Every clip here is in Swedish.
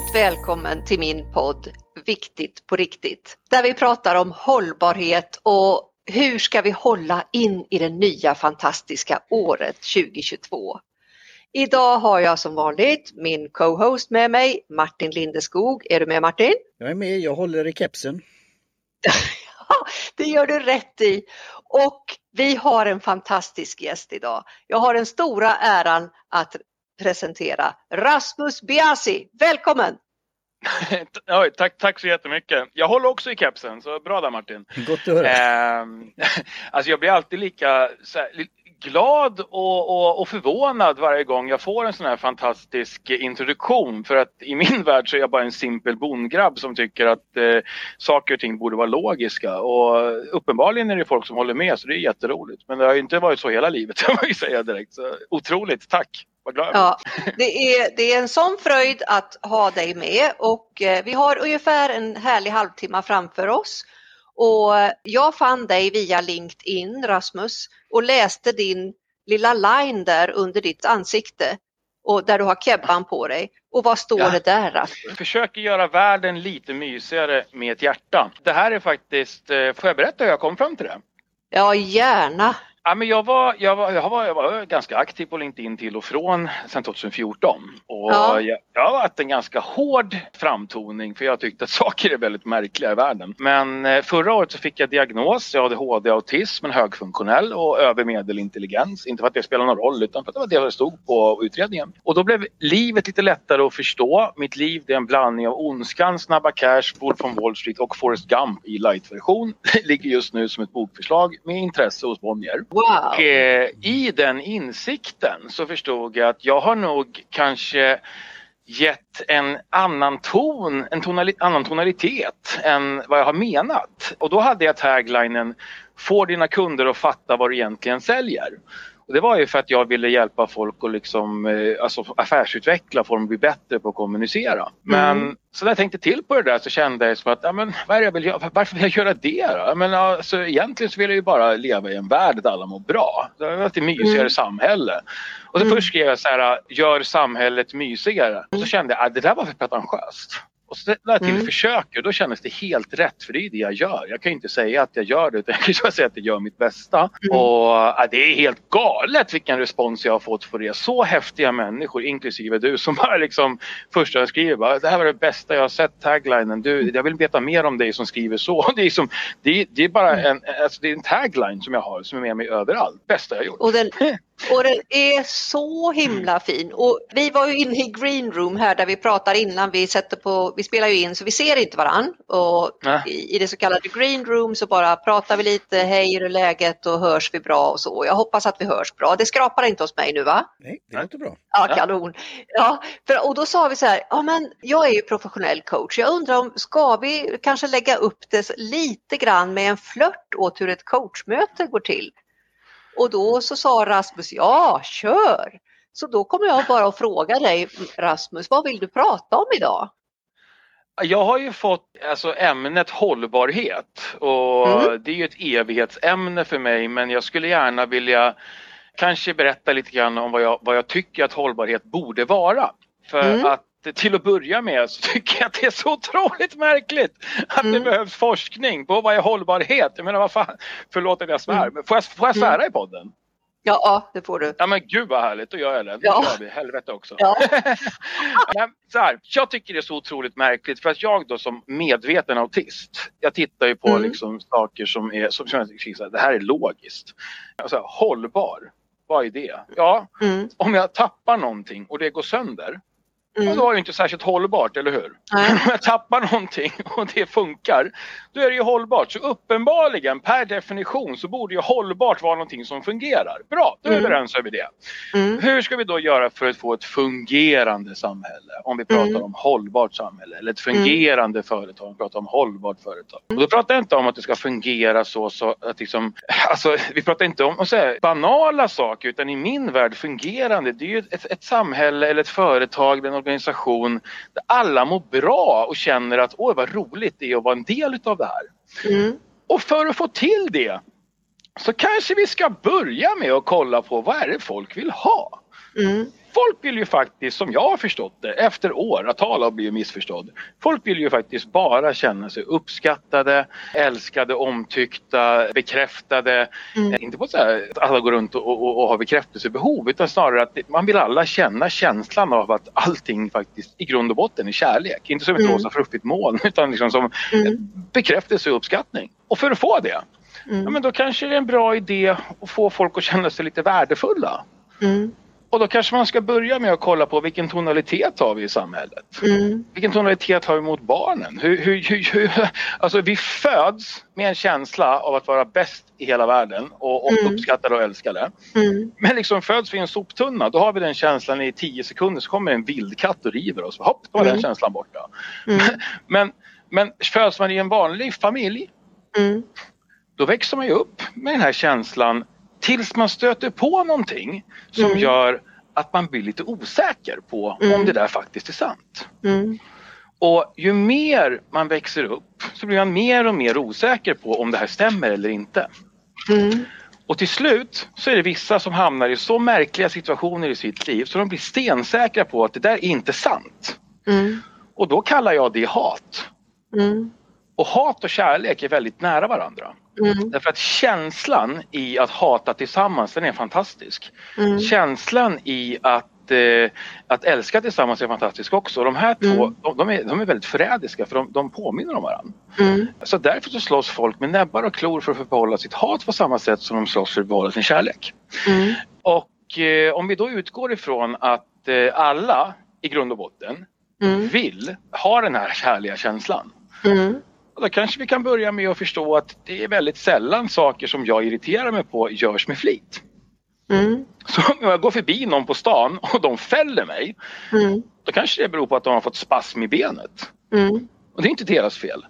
varmt välkommen till min podd Viktigt på riktigt. Där vi pratar om hållbarhet och hur ska vi hålla in i det nya fantastiska året 2022. Idag har jag som vanligt min co-host med mig, Martin Lindeskog. Är du med Martin? Jag är med, jag håller i kepsen. det gör du rätt i. Och vi har en fantastisk gäst idag. Jag har den stora äran att presentera Rasmus Biasi. Välkommen! Oj, tack, tack så jättemycket. Jag håller också i kepsen, så bra där Martin. Gott att höra. Eh, alltså jag blir alltid lika här, glad och, och, och, förvånad varje gång jag får en sån här fantastisk introduktion. För att i min värld så är jag bara en simpel bondgrabb som tycker att eh, saker och ting borde vara logiska. Och uppenbarligen är det folk som håller med så det är jätteroligt. Men det har inte varit så hela livet, kan man ju säga direkt. Så, otroligt, tack! Vad glad ja, det, är, det är en sån fröjd att ha dig med och eh, vi har ungefär en härlig halvtimme framför oss. Och jag fann dig via LinkedIn, Rasmus, och läste din lilla line där under ditt ansikte och där du har kebban på dig. Och vad står ja. det där Rasmus? Försöker göra världen lite mysigare med ett hjärta. Det här är faktiskt, eh, får jag berätta hur jag kom fram till det? Ja, gärna. Ja, men jag, var, jag, var, jag, var, jag var ganska aktiv på LinkedIn till och från sedan 2014. Och ja. jag, jag har varit en ganska hård framtoning för jag tyckte att saker är väldigt märkliga i världen. Men eh, förra året så fick jag diagnos, jag hade ADHD, autism, en högfunktionell och övermedelintelligens. Inte för att det spelar någon roll utan för att det var det som stod på utredningen. Och då blev livet lite lättare att förstå. Mitt liv det är en blandning av Ondskan, Snabba Cash, Wolf from Wall Street och Forrest Gump i light-version. Ligger just nu som ett bokförslag med intresse hos Bonnier. Wow. Och eh, i den insikten så förstod jag att jag har nog kanske gett en annan ton, en tonali annan tonalitet än vad jag har menat. Och då hade jag taglinen Få dina kunder att fatta vad du egentligen säljer. Och det var ju för att jag ville hjälpa folk att liksom, eh, alltså affärsutveckla, få dem att bli bättre på att kommunicera. Men mm. så när jag tänkte till på det där så kände jag som att, ja, men, vad jag vill göra? varför vill jag göra det då? Men, alltså, egentligen så vill jag ju bara leva i en värld där alla mår bra. Det är ett mysigare mm. samhälle. Och så mm. först skrev jag så här, gör samhället mysigare. Och så kände jag, att det där var för pretentiöst. Och så lade jag till mm. försöker och då kändes det helt rätt för det är det jag gör. Jag kan inte säga att jag gör det utan jag kan bara säga att jag gör mitt bästa. Mm. Och ja, det är helt galet vilken respons jag har fått på det. Så häftiga människor, inklusive du, som bara liksom första skriver bara, det här var det bästa jag har sett, taglinen. Du, jag vill veta mer om dig som skriver så. Det är, som, det, det är bara mm. en, alltså det är en tagline som jag har som är med mig överallt. Bästa jag gjort. Och den, Och den är så himla fin. Och vi var ju inne i green room här där vi pratar innan vi sätter på, vi spelar ju in så vi ser inte varann. Och i, i, det så kallade green room så bara pratar vi lite, hej hur är läget och hörs vi bra och så. Jag hoppas att vi hörs bra. Det skrapar inte hos mig nu va? Nej, det låter bra. Ja, kanon. Ja, för, och då sa vi så här, ja men jag är ju professionell coach. Jag undrar om, ska vi kanske lägga upp det lite grann med en flört åt hur ett coachmöte går till? Och då så sa Rasmus, ja kör! Så då kommer jag bara att fråga dig Rasmus, vad vill du prata om idag? Jag har ju fått alltså, ämnet hållbarhet och mm. det är ju ett evighetsämne för mig men jag skulle gärna vilja kanske berätta lite grann om vad jag, vad jag tycker att hållbarhet borde vara. För mm. att till att börja med så tycker jag att det är så otroligt märkligt att mm. det behövs forskning på vad är hållbarhet. Jag menar vad fan, förlåt att jag svär, mm. men får jag, får jag svära mm. i podden? Ja, det får du. Ja men gud vad härligt, då gör jag det. Ja. Då vi, helvete också. Ja. men, så här, jag tycker det är så otroligt märkligt för att jag då som medveten autist, jag tittar ju på mm. liksom saker som är, som, som jag tycker, det här är logiskt. Alltså, hållbar, vad är det? Ja, mm. om jag tappar någonting och det går sönder, Mm. Och då är det inte särskilt hållbart, eller hur? Nej. Om jag tappar någonting och det funkar, då är det ju hållbart. Så uppenbarligen, per definition, så borde ju hållbart vara någonting som fungerar. Bra, då är vi mm. överens över det. Mm. Hur ska vi då göra för att få ett fungerande samhälle? Om vi pratar mm. om hållbart samhälle. Eller ett fungerande mm. företag, om vi pratar om hållbart företag. Och då pratar jag inte om att det ska fungera så, så att liksom, alltså, vi pratar inte om säga, banala saker, utan i min värld fungerande, det är ju ett, ett samhälle eller ett företag, organisation där alla mår bra och känner att åh vad roligt det är att vara en del utav det här. Mm. Och för att få till det så kanske vi ska börja med att kolla på vad är det folk vill ha? Mm. Folk vill ju faktiskt, som jag har förstått det, efter åratal av blivit missförstådd. Folk vill ju faktiskt bara känna sig uppskattade, älskade, omtyckta, bekräftade. Mm. Inte på så här att alla går runt och, och, och har bekräftelsebehov utan snarare att man vill alla känna känslan av att allting faktiskt i grund och botten är kärlek. Inte som ett Mm. rosa fluffigt moln utan liksom som Mm. bekräftelse och uppskattning. Och för att få det, Mm. ja, men då kanske det är en bra idé att få folk att känna sig lite värdefulla. Mm. Och då kanske man ska börja med att kolla på vilken tonalitet har vi i samhället? Mm. Vilken tonalitet har vi mot barnen? Hur, hur, hur, hur, alltså vi föds med en känsla av att vara bäst i hela världen och, och Mm. uppskattade och älskade. Mm. Men liksom föds vi i en soptunna, då har vi den känslan i tio sekunder så kommer en vildkatt och river oss. Hopp, då var den Mm. känslan borta. Mm. Men, men föds man i en vanlig familj, Mm. då växer man ju upp med den här känslan tills man stöter på någonting som Mm. gör att man blir lite osäker på om Mm. det där faktiskt är sant. Mm. Och ju mer man växer upp så blir man mer och mer osäker på om det här stämmer eller inte. Mm. Och till slut så är det vissa som hamnar i så märkliga situationer i sitt liv så de blir stensäkra på att det där är inte sant. Mm. Och då kallar jag det hat. Mm. Och hat och kärlek är väldigt nära varandra. Mm. Därför att känslan i att hata tillsammans den är fantastisk. Mm. Känslan i att, eh, att älska tillsammans är fantastisk också. De här två Mm. de, de, är, de är väldigt förrädiska för de, de påminner om varandra. Mm. Så därför så slåss folk med näbbar och klor för att behålla sitt hat på samma sätt som de slåss för att behålla sin kärlek. Mm. Och eh, om vi då utgår ifrån att eh, alla i grund och botten Mm. vill ha den här härliga känslan. Mm. Då kanske vi kan börja med att förstå att det är väldigt sällan saker som jag irriterar mig på görs med flit. Mm. Så om jag går förbi någon på stan och de fäller mig, Mm. då kanske det beror på att de har fått spasm i benet. Mm. Och det är inte deras fel.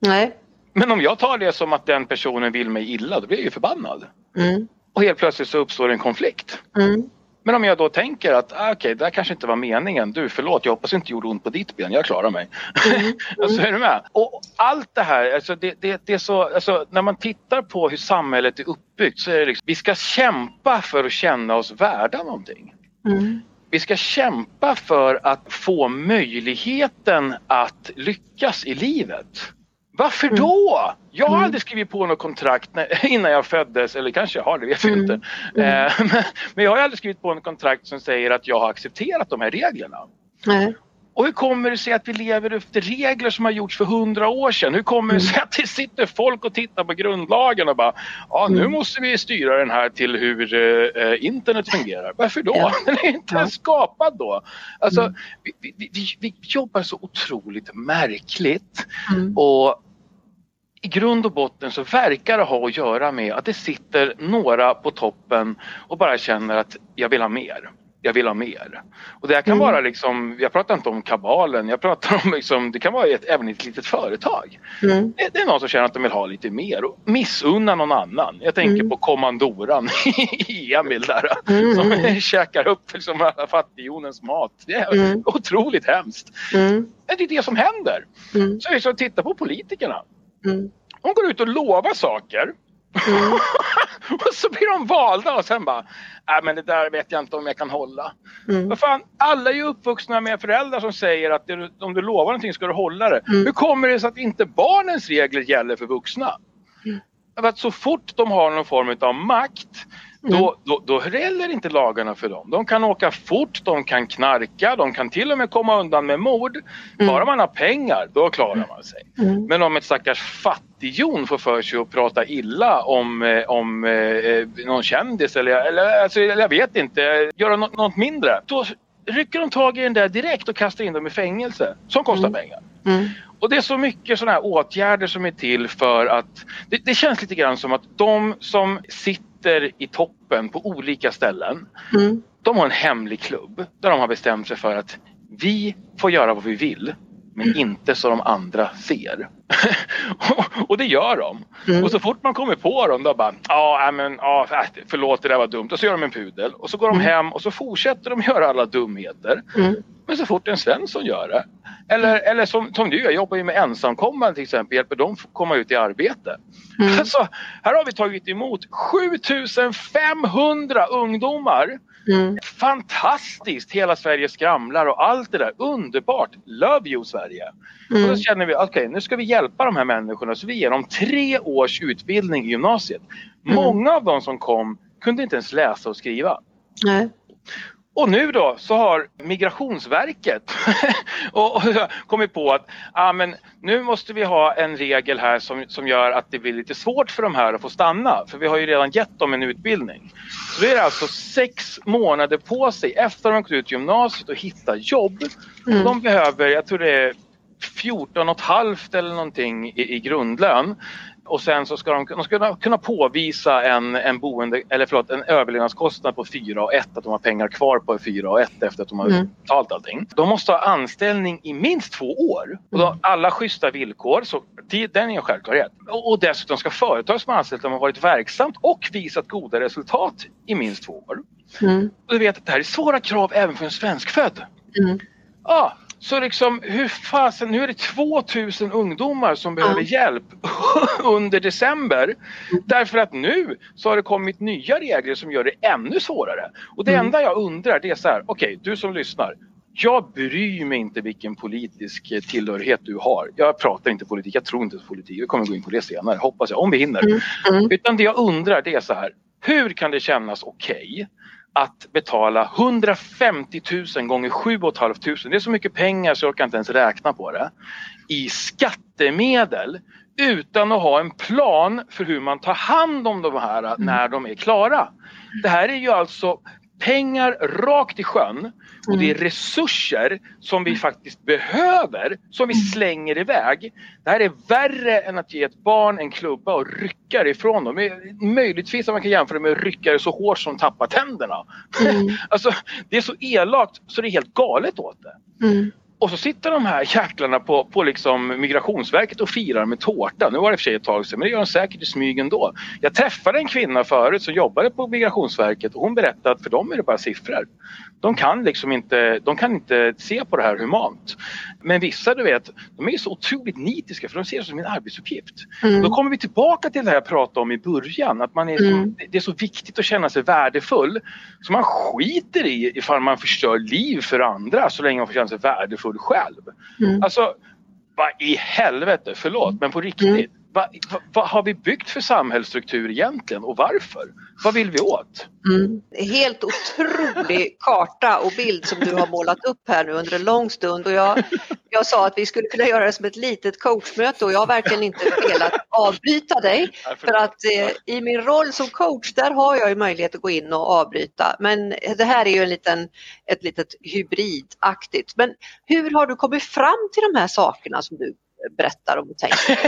Nej. Men om jag tar det som att den personen vill mig illa, då blir jag ju förbannad. Mm. Och helt plötsligt så uppstår en konflikt. Men om jag då tänker att ah, okej, det här kanske inte var meningen. Du, förlåt, jag hoppas inte gjorde ont på ditt ben. Jag klarar mig. Mm. alltså, är du med? Och allt det här, alltså, det, det, det är så, alltså, när man tittar på hur samhället är uppbyggt så är det liksom, vi ska kämpa för att känna oss värda någonting. Mm. Vi ska kämpa för att få möjligheten att lyckas i livet. Varför då? Jag har Mm. aldrig skrivit på något kontrakt när, innan jag föddes, eller kanske jag har, det vet jag Mm. inte. Mm. Eh, men, men jag har aldrig skrivit på något kontrakt som säger att jag har accepterat de här reglerna. Nej. Och hur kommer det sig att vi lever efter regler som har gjorts för hundra år sedan? Hur kommer det sig att det sitter folk och tittar på grundlagen och bara ja nu Mm. måste vi styra den här till hur eh, internet fungerar. Varför då? Ja. Den är inte ens skapad då. Alltså, Mm. vi, vi, vi, vi jobbar så otroligt märkligt Mm. och i grund och botten så verkar det ha att göra med att det sitter några på toppen och bara känner att jag vill ha mer. Jag vill ha mer. Och det här kan Mm. vara liksom, jag pratar inte om kabalen, jag pratar om liksom, det kan vara ett, även ett litet företag. Mm. Det, det är någon som känner att de vill ha lite mer och missunna någon annan. Jag tänker Mm. på kommandoran i Emil där Mm. som käkar upp liksom alla fattighjonens mat. Det är Mm. otroligt hemskt. Mm. Men det är det som händer. Så så titta på politikerna. Mm. De går ut och lovar saker. Mm. och så blir de valda och sen bara, nej men det där vet jag inte om jag kan hålla. Mm. Vad fan, alla är ju uppvuxna med föräldrar som säger att det, om du lovar någonting ska du hålla det. Mm. Hur kommer det sig att inte barnens regler gäller för vuxna? Mm. För att så fort de har någon form av makt då, då, då gäller inte lagarna för dem. De kan åka fort, de kan knarka, de kan till och med komma undan med mord. Mm. Bara man har pengar, då klarar man sig. Mm. Men om ett stackars fattighjon får för sig att prata illa om, eh, om eh, eh, någon kändis eller, eller, alltså, jag vet inte, göra något, något mindre. Då rycker de tag i den där direkt och kastar in dem i fängelse som kostar Mm. pengar. Mm. Och det är så mycket sådana här åtgärder som är till för att det, det känns lite grann som att de som sitter i toppen på olika ställen Mm. de har en hemlig klubb där de har bestämt sig för att vi får göra vad vi vill men inte så de andra ser. och, och det gör de. Mm. Och så fort man kommer på dem då bara, ja men äh, förlåt det där var dumt. Och så gör de en pudel och så går de Mm. hem och så fortsätter de göra alla dumheter. Mm. Men så fort en Svensson gör det. Eller, eller som, som du, jag jobbar ju med ensamkommande till exempel, hjälper dem komma ut i arbete. Mm. Alltså, här har vi tagit emot 7500 ungdomar Mm. Fantastiskt! Hela Sverige skramlar och allt det där. Underbart! Love you Sverige! Och då Mm. känner vi, okej nu ska vi hjälpa de här människorna så vi ger dem tre års utbildning i gymnasiet. Mm. Många av dem som kom kunde inte ens läsa och skriva. Nej. Och nu då så har Migrationsverket och, och kommit på att ah, men nu måste vi ha en regel här som, som gör att det blir lite svårt för de här att få stanna. För vi har ju redan gett dem en utbildning. Så det är alltså sex månader på sig efter att de har gått ut gymnasiet och hitta jobb. Mm. De behöver, jag tror det är 14 och ett halvt eller någonting i, i grundlön. Och sen så ska de, de ska kunna påvisa en, en, boende, eller förlåt, en överlevnadskostnad på 4 och 1, att de har pengar kvar på 4 och 1 efter att de har Mm. betalt allting. De måste ha anställning i minst två år. Och då, alla schyssta villkor, så det, den är en självklarhet. Och, och dessutom ska företag som har anställt dem ha varit verksamt och visat goda resultat i minst två år. Mm. Och du vet att det här är svåra krav även för en svenskfödd. Mm. Ja, så liksom hur fasen, nu är det 2000 ungdomar som behöver hjälp under december. Därför att nu så har det kommit nya regler som gör det ännu svårare. Och det Mm. enda jag undrar det är så här, okej du som lyssnar. Jag bryr mig inte vilken politisk eh, tillhörighet du har. Jag pratar inte politik, jag tror inte på politik. Vi kommer gå in på det senare, hoppas jag, om vi hinner. Mm. Mm. Utan det jag undrar det är så här, hur kan det kännas okej att betala 150 000 gånger 7 500. Det är så mycket pengar så jag kan inte ens räkna på det. I skattemedel utan att ha en plan för hur man tar hand om de här när de är klara. Det här är ju alltså pengar rakt i sjön och det är resurser som vi faktiskt behöver som vi slänger iväg. Det här är värre än att ge ett barn en klubba och rycka det ifrån dem. Möjligtvis att man kan jämföra med att rycka det så hårt som tappar tänderna. Mm. Alltså, det är så elakt så det är helt galet åt det. Mm. Och så sitter de här jäklarna på, på liksom Migrationsverket och firar med tårta. Nu var det för sig ett tag sedan men det gör de säkert i smyg ändå. Jag träffade en kvinna förut som jobbade på Migrationsverket och hon berättade att för dem är det bara siffror. De kan liksom inte, de kan inte se på det här humant. Men vissa du vet, de är så otroligt nitiska för de ser det som en arbetsuppgift. Mm. Då kommer vi tillbaka till det här jag pratade om i början. Att man är Mm. så, det är så viktigt att känna sig värdefull. Så man skiter i ifall man förstör liv för andra så länge man får känna sig värdefull själv. Mm. Alltså, vad i helvete, förlåt, men på riktigt. Mm. Vad va, vad har vi byggt för samhällsstruktur egentligen och varför? Vad vill vi åt? Mm. Helt otrolig karta och bild som du har målat upp här nu under en lång stund. Och jag, jag sa att vi skulle kunna göra det som ett litet coachmöte och jag har verkligen inte velat avbryta dig. För att eh, i min roll som coach där har jag ju möjlighet att gå in och avbryta. Men det här är ju en liten, ett litet hybridaktigt. Men hur har du kommit fram till de här sakerna som du berättar och tänker?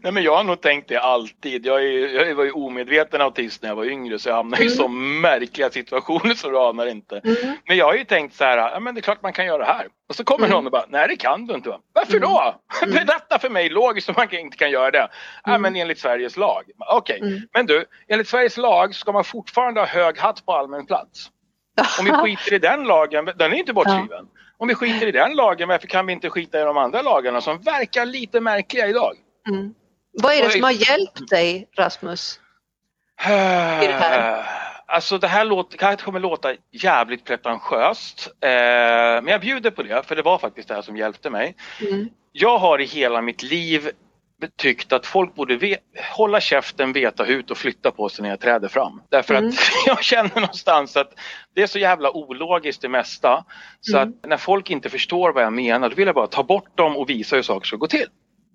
Nej men jag har nog tänkt det alltid. Jag, är, jag var ju omedveten autist när jag var yngre så jag hamnade i Mm. så märkliga situationer så du anar inte. Mm. Men jag har ju tänkt så här, ja men det är klart man kan göra det här. Och så kommer Mm. någon och bara, nej det kan du inte. Varför då? Mm. Berätta för mig logiskt om man inte kan göra det. Ja Mm. men enligt Sveriges lag. Okej, Mm. men du, enligt Sveriges lag ska man fortfarande ha hög hatt på allmän plats. Om vi skiter i den lagen, den är inte bortskriven. Om vi skiter i den lagen, varför kan vi inte skita i de andra lagarna som verkar lite märkliga idag? Mm. Vad är det som har hjälpt dig Rasmus? det här? Alltså det här, låter, här kommer låta jävligt pretentiöst. Eh, men jag bjuder på det, för det var faktiskt det här som hjälpte mig. Mm. Jag har i hela mitt liv tyckt att folk borde hålla käften, veta hut och flytta på sig när jag träder fram. Därför Mm. att jag känner någonstans att det är så jävla ologiskt det mesta. Så Mm. att när folk inte förstår vad jag menar, då vill jag bara ta bort dem och visa hur saker ska gå till.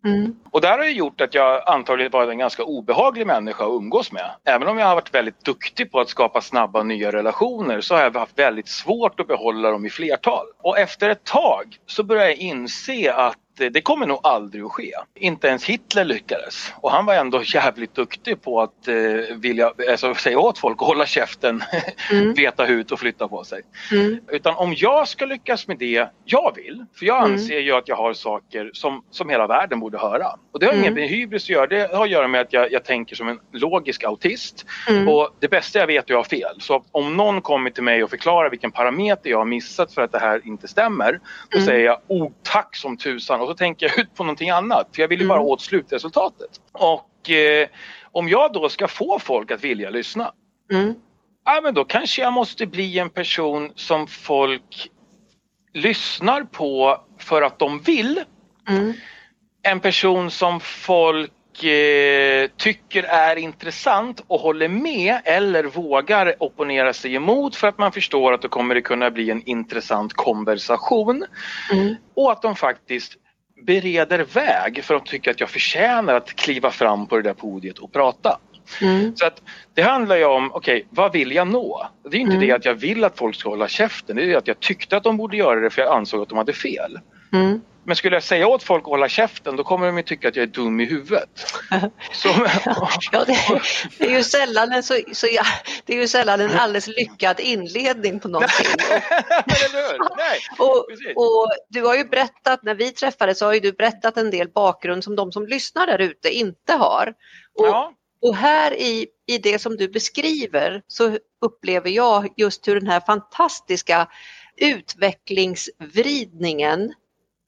Mm. Och det här har ju gjort att jag antagligen varit en ganska obehaglig människa att umgås med. Även om jag har varit väldigt duktig på att skapa snabba nya relationer så har jag haft väldigt svårt att behålla dem i flertal. Och efter ett tag så började jag inse att det kommer nog aldrig att ske. Inte ens Hitler lyckades. Och han var ändå jävligt duktig på att eh, vilja, alltså, säga åt folk att hålla käften, Mm. veta hut och flytta på sig. Mm. Utan om jag ska lyckas med det jag vill, för jag Mm. anser ju att jag har saker som, som hela världen borde höra. Och det har Mm. inget med hybris att göra, det har att göra med att jag, jag tänker som en logisk autist. Mm. Och det bästa jag vet är att jag har fel. Så om någon kommer till mig och förklarar vilken parameter jag har missat för att det här inte stämmer, då Mm. säger jag oh tack som tusan och så tänker jag ut på någonting annat. För jag vill ju Mm. bara åt slutresultatet. Och eh, om jag då ska få folk att vilja lyssna, Mm. ja, men då kanske jag måste bli en person som folk lyssnar på för att de vill. Mm. En person som folk eh, tycker är intressant och håller med eller vågar opponera sig emot för att man förstår att det kommer det kunna bli en intressant konversation. Mm. Och att de faktiskt bereder väg för att de tycker att jag förtjänar att kliva fram på det där podiet och prata. Mm. Så att det handlar ju om, okej, vad vill jag nå? Det är inte Mm. det att jag vill att folk ska hålla käften, det är att jag tyckte att de borde göra det för jag ansåg att de hade fel. Mm. Men skulle jag säga åt folk att hålla käften då kommer de ju tycka att jag är dum i huvudet. Så, Ja, det, det, är ju sällan en så, så, ja, det är ju sällan en alldeles lyckad inledning på någonting. Nej, Och, och du har ju berättat, när vi träffades så har ju du berättat en del bakgrund som de som lyssnar där ute inte har. Och, Ja, och här i, i det som du beskriver så upplever jag just hur den här fantastiska utvecklingsvridningen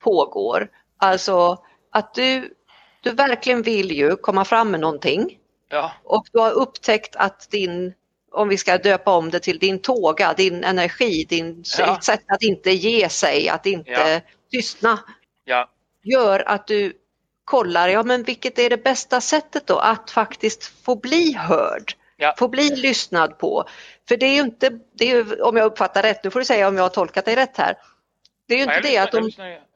pågår. Alltså att du, du verkligen vill ju komma fram med någonting ja, och du har upptäckt att din, om vi ska döpa om det till din tåga, din energi, din Ja. sätt att inte ge sig, att inte Ja. tystna, gör att du kollar, ja men vilket är det bästa sättet då att faktiskt få bli hörd, Ja. få bli lyssnad på. För det är ju inte, det är om jag uppfattar rätt, nu får du säga om jag har tolkat dig rätt här, det är ju inte det att de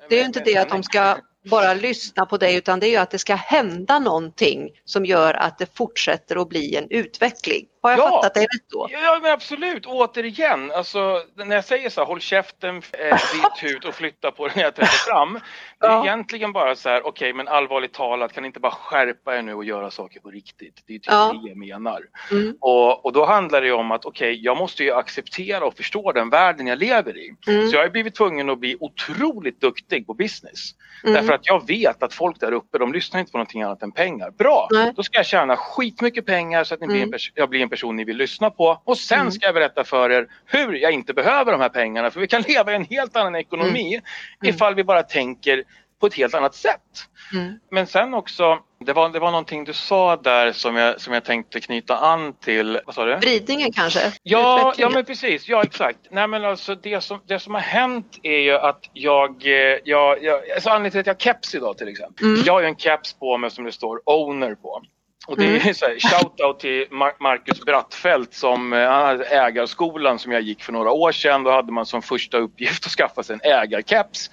det är ju inte det att de ska bara lyssna på dig utan det är ju att det ska hända någonting som gör att det fortsätter att bli en utveckling. Har jag Ja. fattat dig rätt då? Ja men absolut, återigen, alltså, när jag säger så här, håll käften, eh, ditt hut och flytta på dig när jag träder fram. Det är Ja. egentligen bara så här, okej men allvarligt talat, kan ni inte bara skärpa er nu och göra saker på riktigt? Det är typ Ja. det jag menar. Mm. Och, och då handlar det ju om att okej, jag måste ju acceptera och förstå den världen jag lever i. Mm. Så jag har blivit tvungen att bli otroligt duktig på business. Mm. Därför att jag vet att folk där uppe, de lyssnar inte på någonting annat än pengar. Bra! Nej. Då ska jag tjäna skitmycket pengar så att ni blir en Mm. jag blir en person ni vill lyssna på. Och sen Mm. ska jag berätta för er hur jag inte behöver de här pengarna. För vi kan leva i en helt annan ekonomi Mm. ifall vi bara tänker på ett helt annat sätt. Mm. Men sen också, det var, det var någonting du sa där som jag, som jag tänkte knyta an till. Vad sa du? Vridningen kanske? Ja, ja men precis. Ja, exakt. Nej, men alltså det som, det som har hänt är ju att jag, eh, jag, jag alltså anledningen till att jag har keps idag till exempel. Mm. Jag har ju en keps på mig som det står owner på. Och det är Mm. så här, shoutout till Mar- Marcus Brattfeldt som eh, han hade ägarskolan som jag gick för några år sedan. Då hade man som första uppgift att skaffa sig en ägarkeps.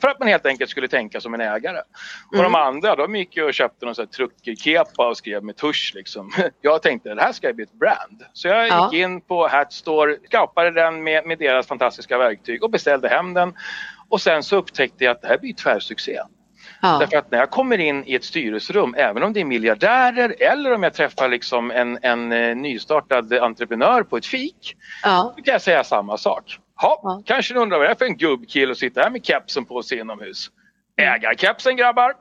För att man helt enkelt skulle tänka som en ägare. Och de Mm. andra de gick ju och köpte någon sån här truckerkepa och skrev med tusch liksom. Jag tänkte det här ska bli ett brand. Så jag Ja. gick in på Hatstore, skapade den med, med deras fantastiska verktyg och beställde hem den. Och sen så upptäckte jag att det här blir tvärsuccé. Ja. Därför att när jag kommer in i ett styrelserum, även om det är miljardärer eller om jag träffar liksom en, en eh, nystartad entreprenör på ett fik, Ja. då kan jag säga samma sak. Ha, Ja. Kanske ni undrar vad det är för en gubbkille att sitta här med kepsen på sig inomhus. Ägarkepsen grabbar!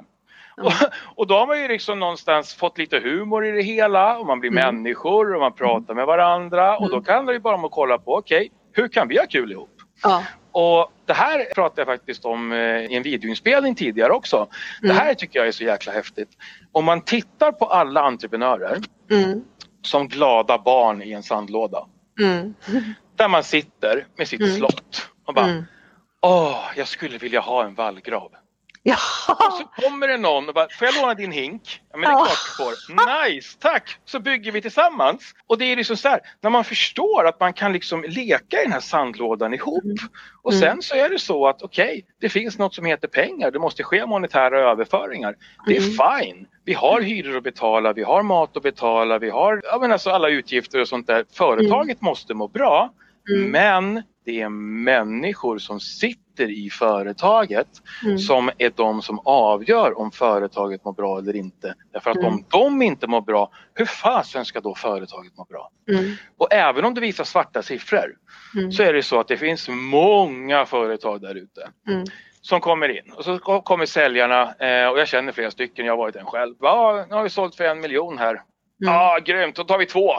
Mm. Och, och då har man ju liksom någonstans fått lite humor i det hela och man blir Mm. människor och man pratar med varandra och då kan det ju bara om att kolla på, okej, hur kan vi ha kul ihop? Ja. Och det här pratade jag faktiskt om eh, i en videoinspelning tidigare också. Det Mm. här tycker jag är så jäkla häftigt. Om man tittar på alla entreprenörer Mm. som glada barn i en sandlåda. Mm. Där man sitter med sitt Mm. slott och bara Mm. Åh, jag skulle vilja ha en vallgrav. Ja. Och så kommer det någon och bara, får jag låna din hink? Ja men det är Ja. klart du får. Nice, tack! Så bygger vi tillsammans. Och det är liksom så här, när man förstår att man kan liksom leka i den här sandlådan ihop. Och Mm. sen så är det så att okej, det finns något som heter pengar. Det måste ske monetära överföringar. Det är Mm. fine. Vi har hyror att betala, vi har mat att betala, vi har ja, men alltså alla utgifter och sånt där. Företaget måste må bra. Mm. Men det är människor som sitter i företaget Mm. som är de som avgör om företaget mår bra eller inte. Därför att Mm. om de inte mår bra, hur fasen ska då företaget må bra? Mm. Och även om det visar svarta siffror Mm. så är det så att det finns många företag där ute Mm. som kommer in och så ko- kommer säljarna eh, och jag känner flera stycken, jag har varit en själv. Ja, nu har vi sålt för en miljon här. Ja, grymt, då tar vi två.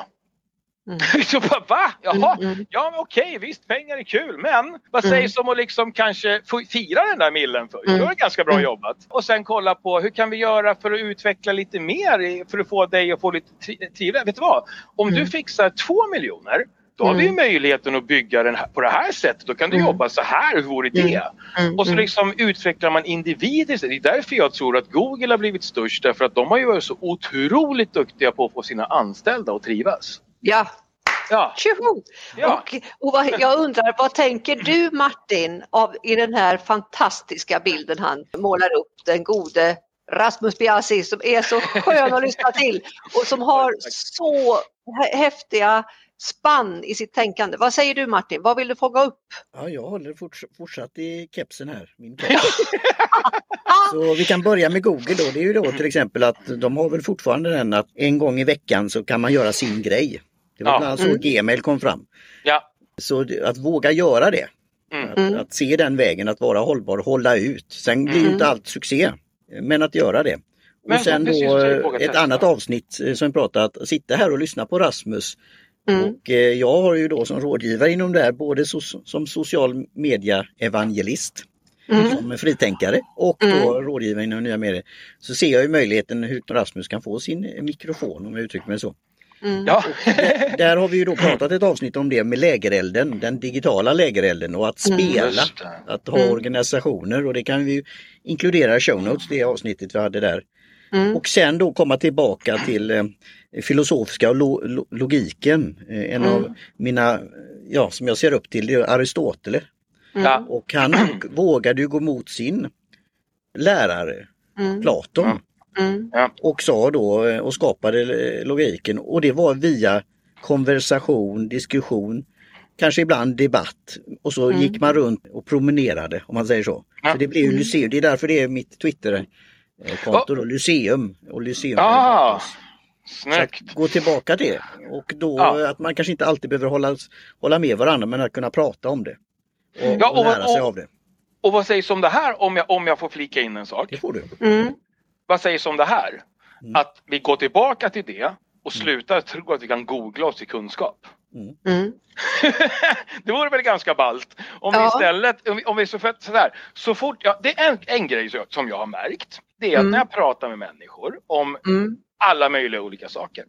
Mm. så bara, va? Jaha, Mm, mm. ja men okej, visst pengar är kul, men vad Mm. sägs om att liksom kanske fira den där millen först? Mm. Det var ganska bra jobbat. Och sen kolla på hur kan vi göra för att utveckla lite mer för att få dig att få lite tri- trivsel. Vet du vad? Om du fixar två miljoner Då har vi möjligheten att bygga den här, på det här sättet. Då kan du jobba så här, hur vore det? Och så liksom utvecklar man individer. Det är därför jag tror att Google har blivit störst. Därför att de har ju varit så otroligt duktiga på att få sina anställda att trivas. Ja, Ja, tjoho! ja. Och, och vad, jag undrar, vad tänker du Martin av, i den här fantastiska bilden han målar upp, den gode Rasmus Biasi som är så skön att lyssna till och som har så hä- häftiga spann i sitt tänkande. Vad säger du Martin, vad vill du fånga upp? Ja, jag håller forts fortsatt i kepsen här. Min keps. Så vi kan börja med Google då. Det är ju då till exempel att de har väl fortfarande den att en gång i veckan så kan man göra sin grej. Det var Ja. bland annat så Mm. Gmail kom fram. ja. Så att våga göra det. Mm. Att, Mm. att se den vägen, att vara hållbar, hålla ut. Sen blir Mm. inte allt succé. Men att göra det. Men Och sen precis, då ett testa. annat avsnitt eh, som vi pratat, att sitta här och lyssna på Rasmus Mm. och eh, jag har ju då som rådgivare inom det här både so- som social media evangelist, Mm. som fritänkare och då rådgivare inom nya medier. Så ser jag ju möjligheten hur Rasmus kan få sin mikrofon om jag uttrycker mig så. Mm. ja. Där har vi ju då pratat ett avsnitt om det med lägerelden, den digitala lägerelden och att Mm. spela, det. att ha Mm. organisationer och det kan vi ju inkludera i show notes, det avsnittet vi hade där. Mm. Och sen då komma tillbaka till eh, filosofiska och lo, lo, logiken. Eh, en Mm. av mina, ja som jag ser upp till, det är Aristoteles. Och han vågade ju gå mot sin lärare Mm. Platon Mm. och sa då eh, och skapade eh, logiken och det var via konversation, diskussion, kanske ibland debatt och så Mm. gick man runt och promenerade om man säger så. Ja. Så det blev ju Mm. Lyceum, det är därför det är mitt Twitter-konto då, Lyceum och Lyceum. Ah, snyggt. gå tillbaka till det och då Ja. att man kanske inte alltid behöver hålla, hålla med varandra men att kunna prata om det. Och, Ja, och och- lära sig och- av det. Och vad sägs om det här om jag, om jag får flika in en sak? Det får du. Mm. Vad sägs om det här? Mm. Att vi går tillbaka till det och slutar tro att vi kan googla oss till kunskap. Mm. det vore väl ganska ballt om vi Ja. istället, om vi, om vi så, för, sådär, så fort, ja, det är en, en grej så- som jag har märkt. Det är att Mm. när jag pratar med människor om Mm. alla möjliga olika saker.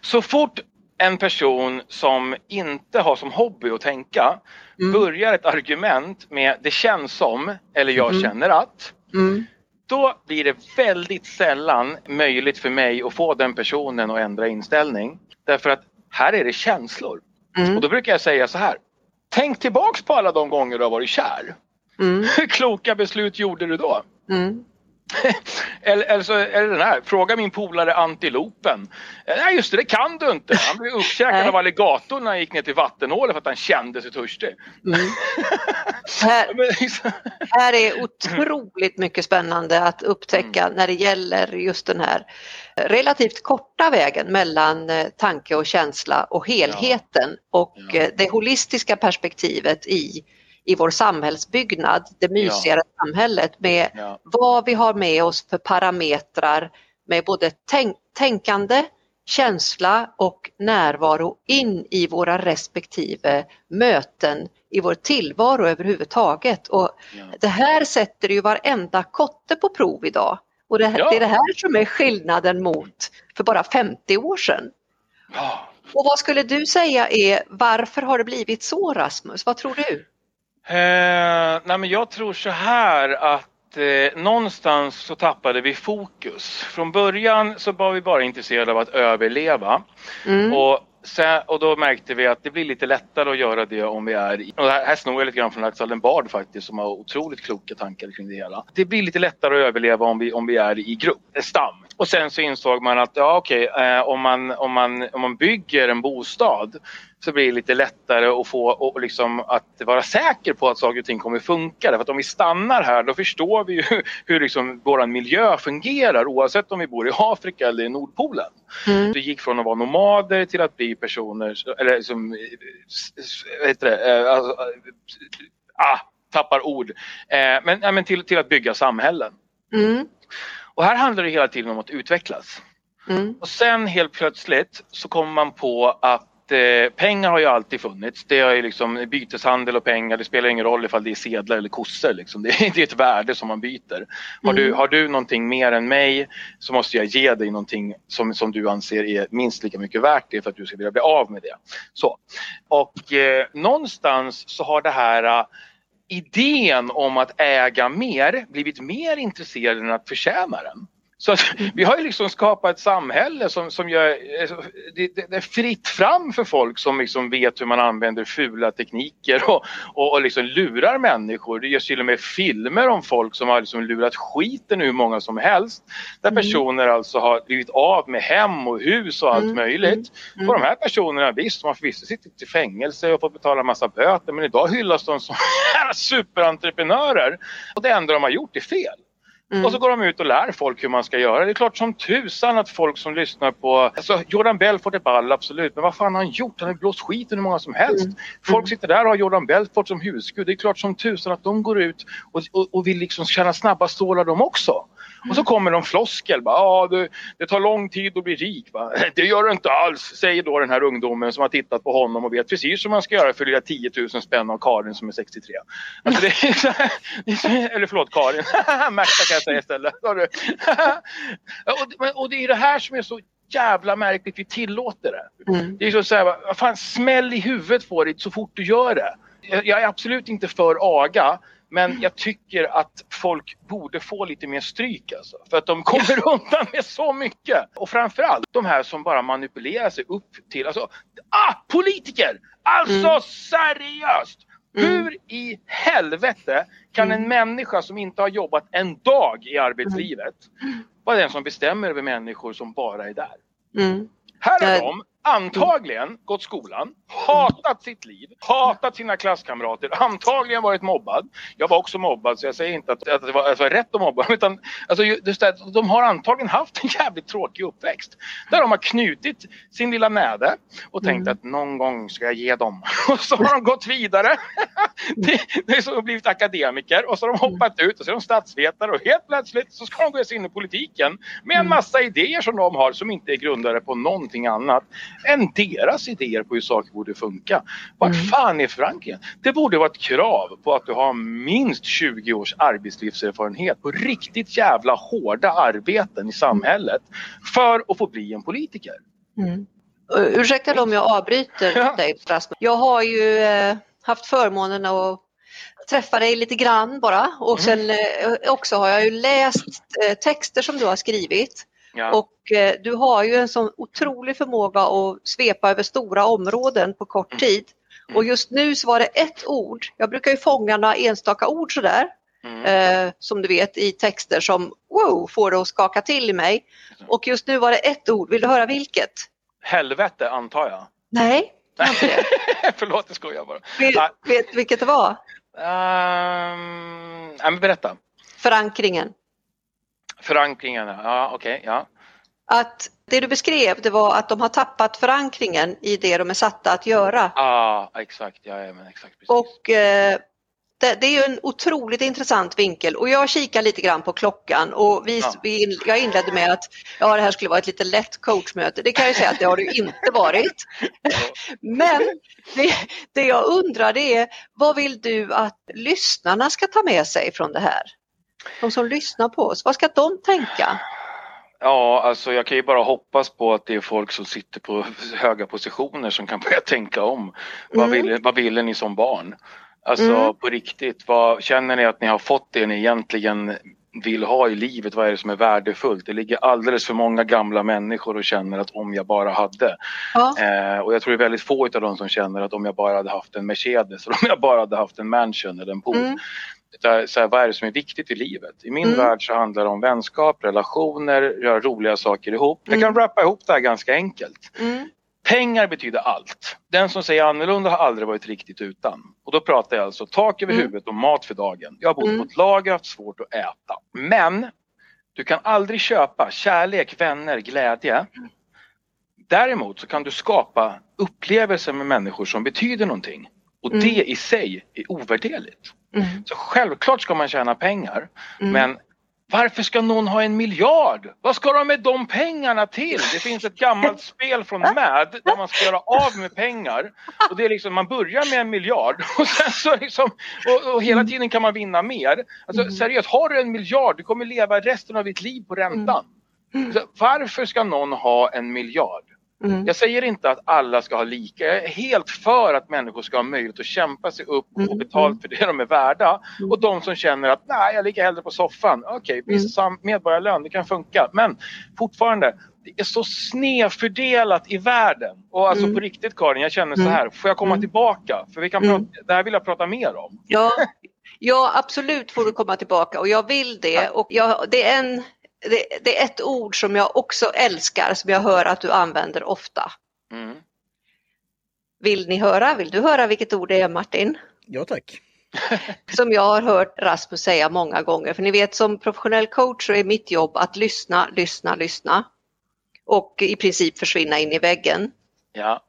Så fort en person som inte har som hobby att tänka Mm. börjar ett argument med det känns som eller jag Mm. känner att Mm. Då blir det väldigt sällan möjligt för mig att få den personen att ändra inställning. Därför att här är det känslor. Och Mm. då brukar jag säga så här. Tänk tillbaks på alla de gånger du har varit kär. Mm. Hur kloka beslut gjorde du då? Mm. Eller, eller så det den här, fråga min polare antilopen. Eh, Nej just det, det kan du inte. Han blev uppkäkad av alligatorn när han gick ner till vattenhålet för att han kände sig törstig. Mm. Här, liksom- här är otroligt mycket spännande att upptäcka när det gäller just den här relativt korta vägen mellan eh, tanke och känsla och helheten och Ja. eh, det holistiska perspektivet i, i vår samhällsbyggnad, det mysigare samhället med Ja. vad vi har med oss för parametrar med både tänk, tänkande, känsla och närvaro in i våra respektive möten i vår tillvaro överhuvudtaget. Och Ja. det här sätter ju varenda kotte på prov idag. Och det, Ja. det är det här som är skillnaden mot för bara 50 år sedan. Ja. Och vad skulle du säga är varför har det blivit så Rasmus? Vad tror du? Eh, nej men jag tror så här att eh, någonstans så tappade vi fokus. Från början så var vi bara intresserade av att överleva. Mm. Och, sen, och då märkte vi att det blir lite lättare att göra det om vi är i... Och här, här snor jag lite grann från Axel Bard faktiskt som har otroligt kloka tankar kring det hela. Det blir lite lättare att överleva om vi, om vi är i grupp, stam. Och sen så insåg man att ja okej, eh, om, man, om, man, om man bygger en bostad så blir det lite lättare att få och liksom att vara säker på att saker och ting kommer funka. Därför att om vi stannar här då förstår vi ju hur liksom vår miljö fungerar oavsett om vi bor i Afrika eller i Nordpolen. Mm. Vi gick från att vara nomader till att bli personer, eller som, vad heter det, eh, alltså, ah, tappar ord. Eh, men, ja, men till, till att bygga samhällen. Mm. Och här handlar det hela tiden om att utvecklas. Mm. Och sen helt plötsligt så kommer man på att eh, pengar har ju alltid funnits. Det är ju liksom byteshandel och pengar. Det spelar ingen roll ifall det är sedlar eller kossor. Liksom. Det, är, det är ett värde som man byter. Har, du, Mm. har du någonting mer än mig så måste jag ge dig någonting som, som du anser är minst lika mycket värt det för att du ska vilja bli av med det. Så. Och eh, någonstans så har det här idén om att äga mer blivit mer intresserad än att förtjäna den. Så att, vi har ju liksom skapat ett samhälle som, som gör det, det, det är fritt fram för folk som liksom vet hur man använder fula tekniker och, och, och liksom lurar människor. Det görs till och med filmer om folk som har liksom lurat skiten ur hur många som helst. Där Mm. personer alltså har blivit av med hem och hus och allt Mm, möjligt. mm. Och de här personerna, visst, de har förvisso suttit i fängelse och fått betala massa böter men idag hyllas de som superentreprenörer. Och det enda de har gjort är fel. Mm. Och så går de ut och lär folk hur man ska göra. Det är klart som tusan att folk som lyssnar på... Alltså Jordan Belfort är ball, absolut. Men vad fan har han gjort? Han har blåst skiten hur många som helst. Mm. Folk sitter där och har Jordan Belfort som husgud. Det är klart som tusan att de går ut och, och, och vill liksom tjäna snabba stålar de också. Och så kommer de floskel. Bara, ah, det, det tar lång tid att bli rik. Va? Det gör det inte alls, säger då den här ungdomen som har tittat på honom och vet precis hur man ska göra för lilla 10 000 spänn av Karin som är 63. Alltså är så här, så, eller förlåt Karin, Märta kan jag säga istället. Och, och det är det här som är så jävla märkligt, vi tillåter det. Mm. Det är så att vad fan, smäll i huvudet på dig så fort du gör det. Jag, jag är absolut inte för aga, men jag tycker att folk borde få lite mer stryk alltså. För att de kommer undan med så mycket. Och framförallt de här som bara manipulerar sig upp till, alltså, ah, politiker! Alltså Mm. seriöst! Mm. Hur i helvete kan en människa som inte har jobbat en dag i arbetslivet vara den som bestämmer över människor som bara är där? Mm. Här har de antagligen gått skolan, hatat sitt liv, hatat sina klasskamrater, antagligen varit mobbad. Jag var också mobbad så jag säger inte att, att det var, att det var rätt att mobba. Utan, alltså, ju- just det, de har antagligen haft en jävligt tråkig uppväxt. Där de har knutit sin lilla näve och tänkt Mm. att någon gång ska jag ge dem. Och så har de gått vidare. det, det är så de blivit akademiker och så har de hoppat ut och så är de statsvetare och helt plötsligt så ska de gå sig in i politiken med en Mm. massa idéer som de har som inte är grundade på någonting annat än deras idéer på hur saker borde funka. Vart Mm. fan är förankringen? Det borde vara ett krav på att du har minst 20 års arbetslivserfarenhet på riktigt jävla hårda arbeten i samhället för att få bli en politiker. Mm. Uh, Ursäkta om jag avbryter Ja. dig Rasmus. Jag har ju eh, haft förmånen att träffa dig lite grann bara och Mm. sen eh, också har jag ju läst eh, texter som du har skrivit Ja. och eh, du har ju en sån otrolig förmåga att svepa över stora områden på kort Mm. tid. Mm. Och just nu så var det ett ord, jag brukar ju fånga några enstaka ord sådär Mm. eh, som du vet i texter som wow, får det att skaka till i mig. Och just nu var det ett ord, vill du höra vilket? Helvete antar jag. Nej, det. Förlåt, jag skojar bara. Vet, vet vilket det var? Um, nej, men berätta. Förankringen. Förankringen, ja okej, ja. Att det du beskrev det var att de har tappat förankringen i det de är satta att göra. Ja, exakt, ja, men exakt. Precis. Och eh, det, det är ju en otroligt intressant vinkel och jag kikar lite grann på klockan och vi, Ja. vi, jag inledde med att ja, det här skulle vara ett lite lätt coachmöte. Det kan jag ju säga att det har det inte varit. Men det, det jag undrar det är vad vill du att lyssnarna ska ta med sig från det här? De som lyssnar på oss, vad ska de tänka? Ja, alltså jag kan ju bara hoppas på att det är folk som sitter på höga positioner som kan börja tänka om. Vad, Mm. ville, vad ville ni som barn? Alltså Mm. på riktigt, vad, känner ni att ni har fått det ni egentligen vill ha i livet? Vad är det som är värdefullt? Det ligger alldeles för många gamla människor och känner att om jag bara hade. Ja. Eh, och jag tror det är väldigt få av dem som känner att om jag bara hade haft en Mercedes, eller om jag bara hade haft en mansion eller en pool. Mm. Så här, vad är det som är viktigt i livet? I min Mm. värld så handlar det om vänskap, relationer, göra roliga saker ihop. Jag kan Mm. rappa ihop det här ganska enkelt. Mm. Pengar betyder allt. Den som säger annorlunda har aldrig varit riktigt utan. Och då pratar jag alltså tak över Mm. huvudet och mat för dagen. Jag har bott Mm. på ett lager, haft svårt att äta. Men du kan aldrig köpa kärlek, vänner, glädje. Däremot så kan du skapa upplevelser med människor som betyder någonting. Och Mm. det i sig är ovärderligt. Mm. Så självklart ska man tjäna pengar. Mm. Men varför ska någon ha en miljard? Vad ska de med de pengarna till? Det finns ett gammalt spel från MAD där man ska göra av med pengar. Och det är liksom, man börjar med en miljard och sen så liksom, och, och hela tiden kan man vinna mer. Alltså Mm. seriöst, har du en miljard, du kommer leva resten av ditt liv på räntan. Mm. Så varför ska någon ha en miljard? Mm. Jag säger inte att alla ska ha lika. Jag är helt för att människor ska ha möjlighet att kämpa sig upp och få Mm, betalt för det de är värda. Mm. Och de som känner att nej, jag ligger hellre på soffan. Okej, visst, sam- medborgarlön, det kan funka. Men fortfarande, det är så snedfördelat i världen. Och alltså Mm. på riktigt Karin, jag känner så Mm. här, får jag komma Mm. tillbaka? För vi kan Mm. prata, det här vill jag prata mer om. Ja, ja, absolut får du komma tillbaka och jag vill det. Och jag, det, är en, det, det är ett ord som jag också älskar som jag hör att du använder ofta. Mm. Vill ni höra? Vill du höra vilket ord det är Martin? Ja tack. Som jag har hört Rasmus säga många gånger. För ni vet som professionell coach så är mitt jobb att lyssna, lyssna, lyssna. Och i princip försvinna in i väggen. Ja.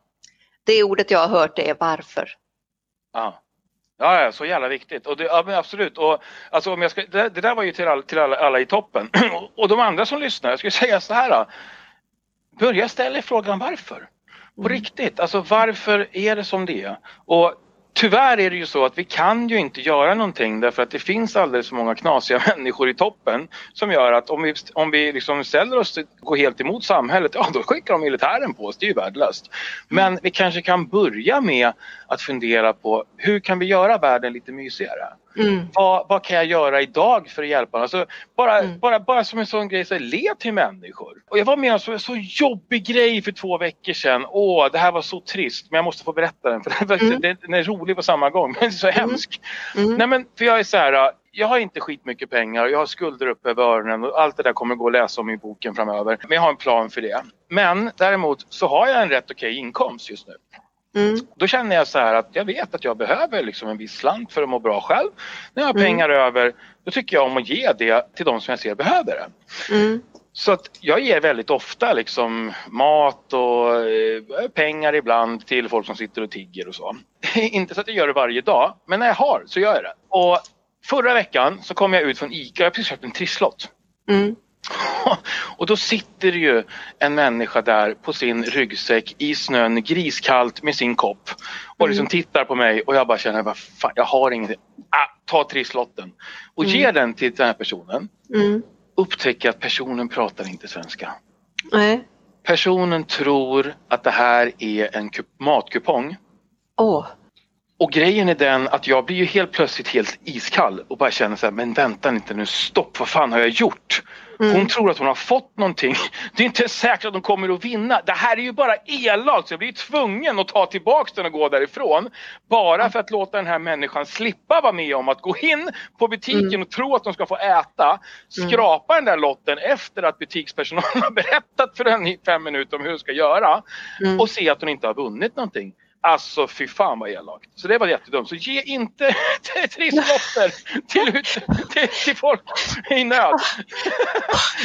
Det ordet jag har hört är varför. Ja. Ja, ja, så jävla viktigt. Och det, ja, men absolut. Och, alltså, om jag ska, det, det där var ju till, all, till alla, alla i toppen. och, och de andra som lyssnar, jag skulle säga så här. Då. Börja ställa frågan varför. På Mm. riktigt, alltså varför är det som det är? Och tyvärr är det ju så att vi kan ju inte göra någonting därför att det finns alldeles för många knasiga människor i toppen som gör att om vi, om vi liksom ställer oss går helt emot samhället, ja då skickar de militären på oss, det är ju värdelöst. Men vi kanske kan börja med att fundera på hur kan vi göra världen lite mysigare? Mm. Vad, vad kan jag göra idag för att hjälpa? Alltså, bara, Mm. bara, bara som en sån grej, så här, le till människor. Och jag var med om en så, jobbig grej för två veckor sedan. Åh, det här var så trist, men jag måste få berätta den. För den, var- Mm. den, den är rolig på samma gång, men så hemsk. Mm. Nej men, för jag är så här, jag har inte skitmycket pengar, jag har skulder upp över öronen och allt det där kommer gå att läsa om i boken framöver. Men jag har en plan för det. Men däremot så har jag en rätt okej inkomst just nu. Mm. Då känner jag så här att jag vet att jag behöver liksom en viss slant för att må bra själv. När jag har Mm. pengar över, då tycker jag om att ge det till de som jag ser behöver det. Mm. Så att jag ger väldigt ofta liksom mat och eh, pengar ibland till folk som sitter och tigger och så. Inte så att jag gör det varje dag, men när jag har så gör jag det. Och förra veckan så kom jag ut från ICA, jag har precis köpt en trisslott. Mm. Och då sitter ju en människa där på sin ryggsäck i snön griskallt med sin kopp och liksom tittar på mig och jag bara känner vad fan, jag har ingenting. Ah, ta trisslotten och Mm. ge den till den här personen. Mm. Upptäcker att personen pratar inte svenska. Nej. Personen tror att det här är en kup- matkupong. Åh. Och grejen är den att jag blir ju helt plötsligt helt iskall och bara känner så här, men vänta inte nu, stopp, vad fan har jag gjort? Mm. Hon tror att hon har fått någonting. Det är inte säkert att de kommer att vinna. Det här är ju bara elakt så jag blir tvungen att ta tillbaks den och gå därifrån. Bara för att låta den här människan slippa vara med om att gå in på butiken Mm. och tro att de ska få äta. Skrapa den där lotten efter att butikspersonalen har berättat för den i fem minuter om hur hon ska göra. Mm. Och se att hon inte har vunnit någonting. Alltså fy fan vad elakt. Så det var jättedumt. Så ge inte trisslotter till, till, till folk i nöd.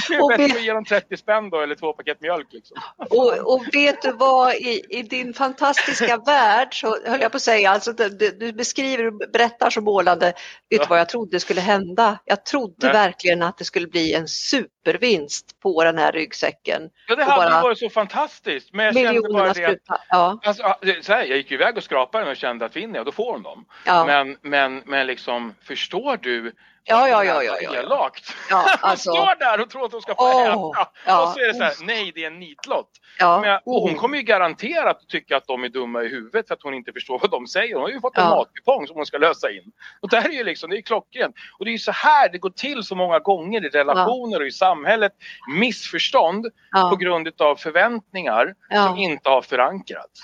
Det är bättre att ge dem 30 spänn då eller två paket mjölk. Liksom. Och, och vet du vad, i, i din fantastiska värld så höll jag på att säga, alltså, du, du- beskriver och berättar så målande, vet du Ja. vad jag trodde skulle hända? Jag trodde Nej. verkligen att det skulle bli en supervinst på den här ryggsäcken. Ja det hade bara- varit så fantastiskt. Men jag kände bara det. Ja, Alltså, så här, jag gick ju iväg och skrapade den och kände att vinner jag då får hon dem. ja, Men, men, men liksom förstår du? ja, ja, ja, ja, ja. Elakt. ja alltså, står där och tror att hon ska få Åh, äta. ja. Och så är det så här, nej det är en nitlott. ja. Men, och hon kommer ju garanterat tycka att de är dumma i huvudet för att hon inte förstår vad de säger. Hon har ju fått en Ja. matkupong som hon ska lösa in. Och det här är ju liksom, det är klockrent. Och det är ju så här det går till så många gånger i relationer och i samhället. Missförstånd på grund av förväntningar som inte har förankrats.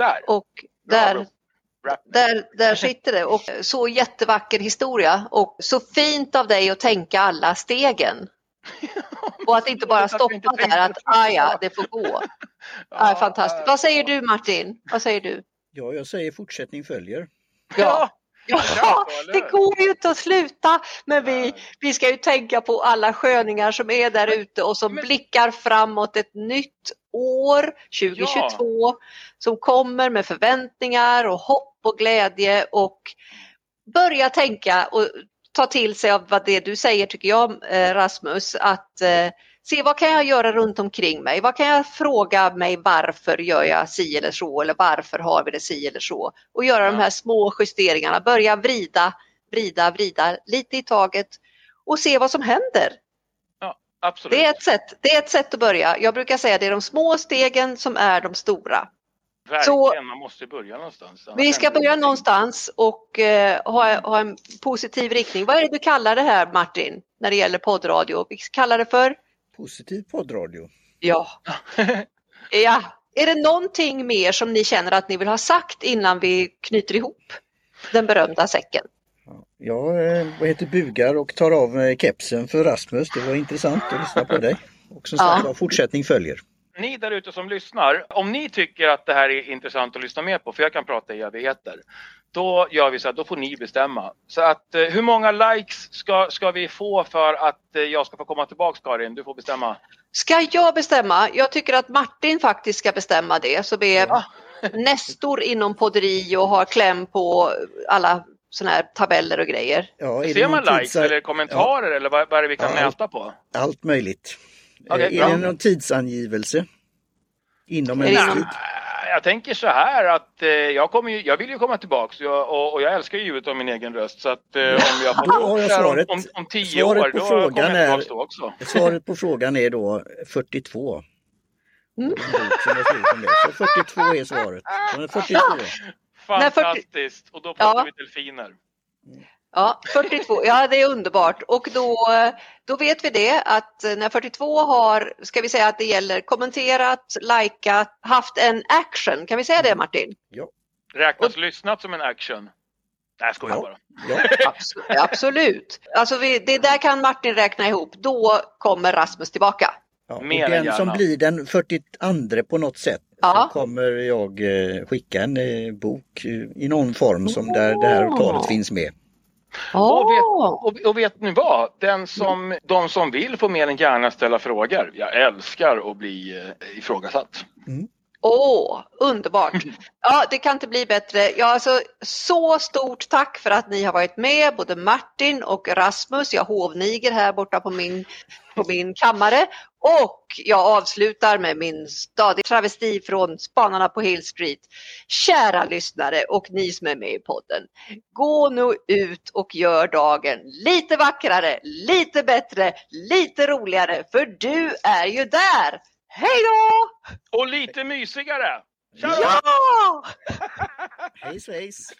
Där! Och där, bra. Där, där sitter det och så jättevacker historia och så fint av dig att tänka alla stegen. Och att inte bara stoppa där att ah, ja, det. får gå. Ja, fantastiskt. Vad säger du Martin? Vad säger du? Ja, jag säger fortsättning följer. Ja, Ja, eller det går ju inte att sluta. Men vi, vi ska ju tänka på alla sköningar som är där ute och som Men- blickar framåt ett nytt år 2022 som kommer med förväntningar och hopp och glädje och börja tänka och ta till sig av vad det du säger tycker jag eh, Rasmus, att eh, se vad kan jag göra runt omkring mig? Vad kan jag fråga mig varför gör jag si eller så eller varför har vi det si eller så? Och göra ja. de här små justeringarna, börja vrida, vrida, vrida lite i taget och se vad som händer. Ja, absolut. Det är, ett sätt, det är ett sätt att börja. Jag brukar säga att det är de små stegen som är de stora. Verkligen, så, man måste börja någonstans. Vi ska börja någonstans och eh, ha, ha en positiv riktning. Vad är det du kallar det här Martin, när det gäller poddradio? Vi kallar det för? Positiv poddradio. Ja. ja. Är det någonting mer som ni känner att ni vill ha sagt innan vi knyter ihop den berömda säcken? Jag eh, vad heter bugar och tar av eh, kepsen för Rasmus. Det var intressant att lyssna på dig. Och som sagt ja. fortsättning följer ni där ute som lyssnar, om ni tycker att det här är intressant att lyssna mer på, för jag kan prata i evigheter, då gör vi så att då får ni bestämma. Så att eh, hur många likes ska, ska vi få för att eh, jag ska få komma tillbaks Karin? Du får bestämma. Ska jag bestämma? Jag tycker att Martin faktiskt ska bestämma det, så vi är ja. nästor inom podderi och har kläm på alla sådana här tabeller och grejer. Ja, Ser man likes eller kommentarer ja. eller vad, vad är det vi kan ja, mäta på? Allt möjligt. Okay, är det någon tidsangivelse? Inom en viss tid? Jag tänker så här att eh, jag, kommer ju, jag vill ju komma tillbaks jag, och, och, jag älskar ju ljudet av min egen röst så att eh, om jag får då har jag svaret, om, om tio svaret år på då kommer jag tillbaks då också. Svaret på frågan är då 42. Mm. Så 42 är svaret. 42. Fantastiskt! Och då pratar ja. vi delfiner. Ja, 42, ja det är underbart och då, då vet vi det att när 42 har, ska vi säga att det gäller kommenterat, likat, haft en action, kan vi säga det Martin? Ja. Räknas och, lyssnat som en action? Nej, jag skojar ja. bara. Ja. Absolut. Alltså vi, det där kan Martin räkna ihop, då kommer Rasmus tillbaka. Ja, och den som blir den 42 på något sätt ja. så kommer jag eh, skicka en eh, bok i någon form som där det här talet finns med. Oh. Och, vet, och, och, vet ni vad? Den som, de som vill får mer än gärna ställa frågor. Jag älskar att bli eh, ifrågasatt. Mm. Åh, oh, underbart! Ja, det kan inte bli bättre. Ja, alltså, så stort tack för att ni har varit med, både Martin och Rasmus. Jag hovniger här borta på min, på min kammare. Och jag avslutar med min stadig travesti från Spanarna på Hill Street. Kära lyssnare och ni som är med i podden. Gå nu ut och gör dagen lite vackrare, lite bättre, lite roligare, för du är ju där! Hej då! Och lite mysigare! Tja Ja! hej svejs!